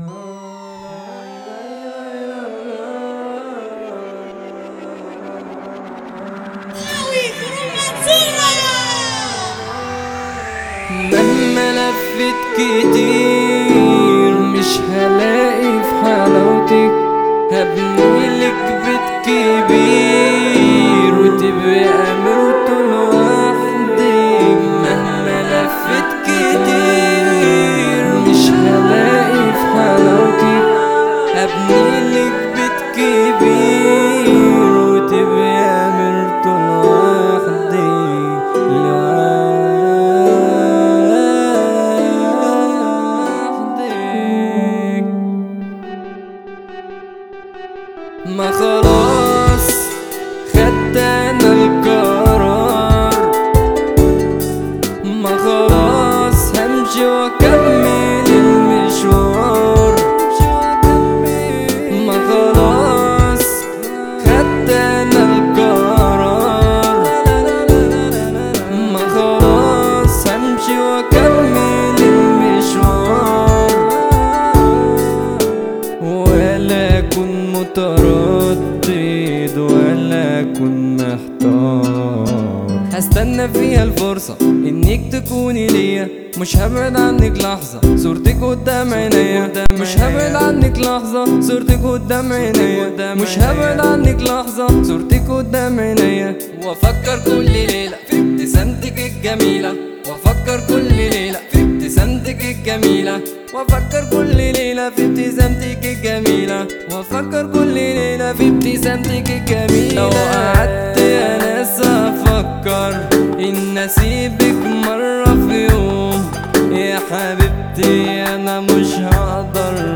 Oh. ما خلاص خدت أنا القرار. ما خلاص همشي وأكمل المشوار. ولا أكون متردد ولا أكون محتار. هستنى فيها الفرصة إنك تكوني ليا. مش هبعد عنك لحظة صورتك قدام عينيا. مش هبعد عنك لحظة صورتك قدام عينيا. مش هبعد عنك لحظة صورتك قدام عينيا. وأفكر كل ليلة في ابتسامتك الجميلة. وأفكر كل ليلة في ابتسامتك الجميلة. وأفكر كل ليلة في ابتسامتك الجميلة. وأفكر كل ليلة في ابتسامتك الجميلة. لو قعدت أسيبك مرة في يوم يا حبيبتي أنا مش هقدر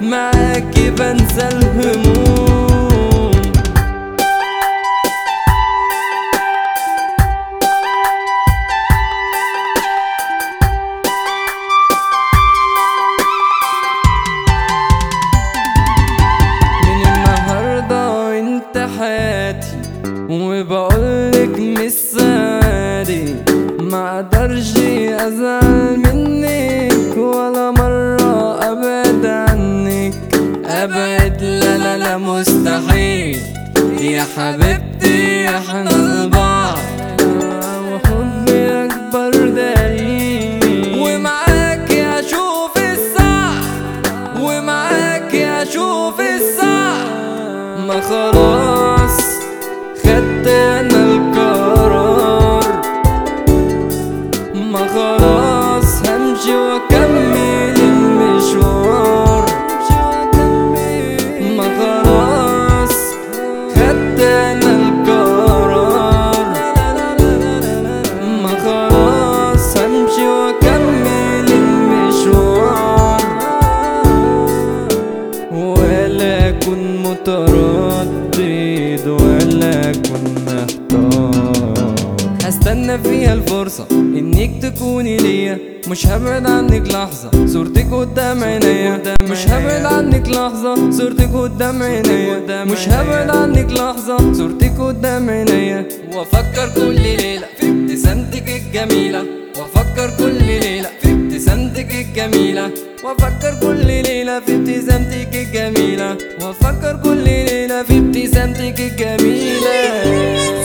معاكي بنسى الهموم. من أقدرش أزعل منك ولا مرة ابعد عنك. أبعد لا لا لا مستحيل. يا حبيبتي إحنا لبعض وحبي أكبر دليل. ومعاكي أشوف السعد ومعاكي أشوف السعد ما خلاص خدت أنا ما خلاص همشي وأكمل المشوار. ما خلاص خدت أنا القرار. ما خلاص همشي وأكمل المشوار. ولا أكون متردد ولا أكون هستنى فيها الفرصة إنك تكوني ليا. مش هبعد عنك لحظة صورتك قدام عينيا. مش هبعد عنك لحظة صورتك قدام عينيا. مش هبعد عنك لحظة صورتك قدام عينيا. وأفكر كل ليلة في ابتسامتك الجميلة. وأفكر كل ليلة في ابتسامتك الجميلة. وأفكر كل ليلة في ابتسامتك الجميلة. وأفكر كل ليلة في ابتسامتك الجميلة.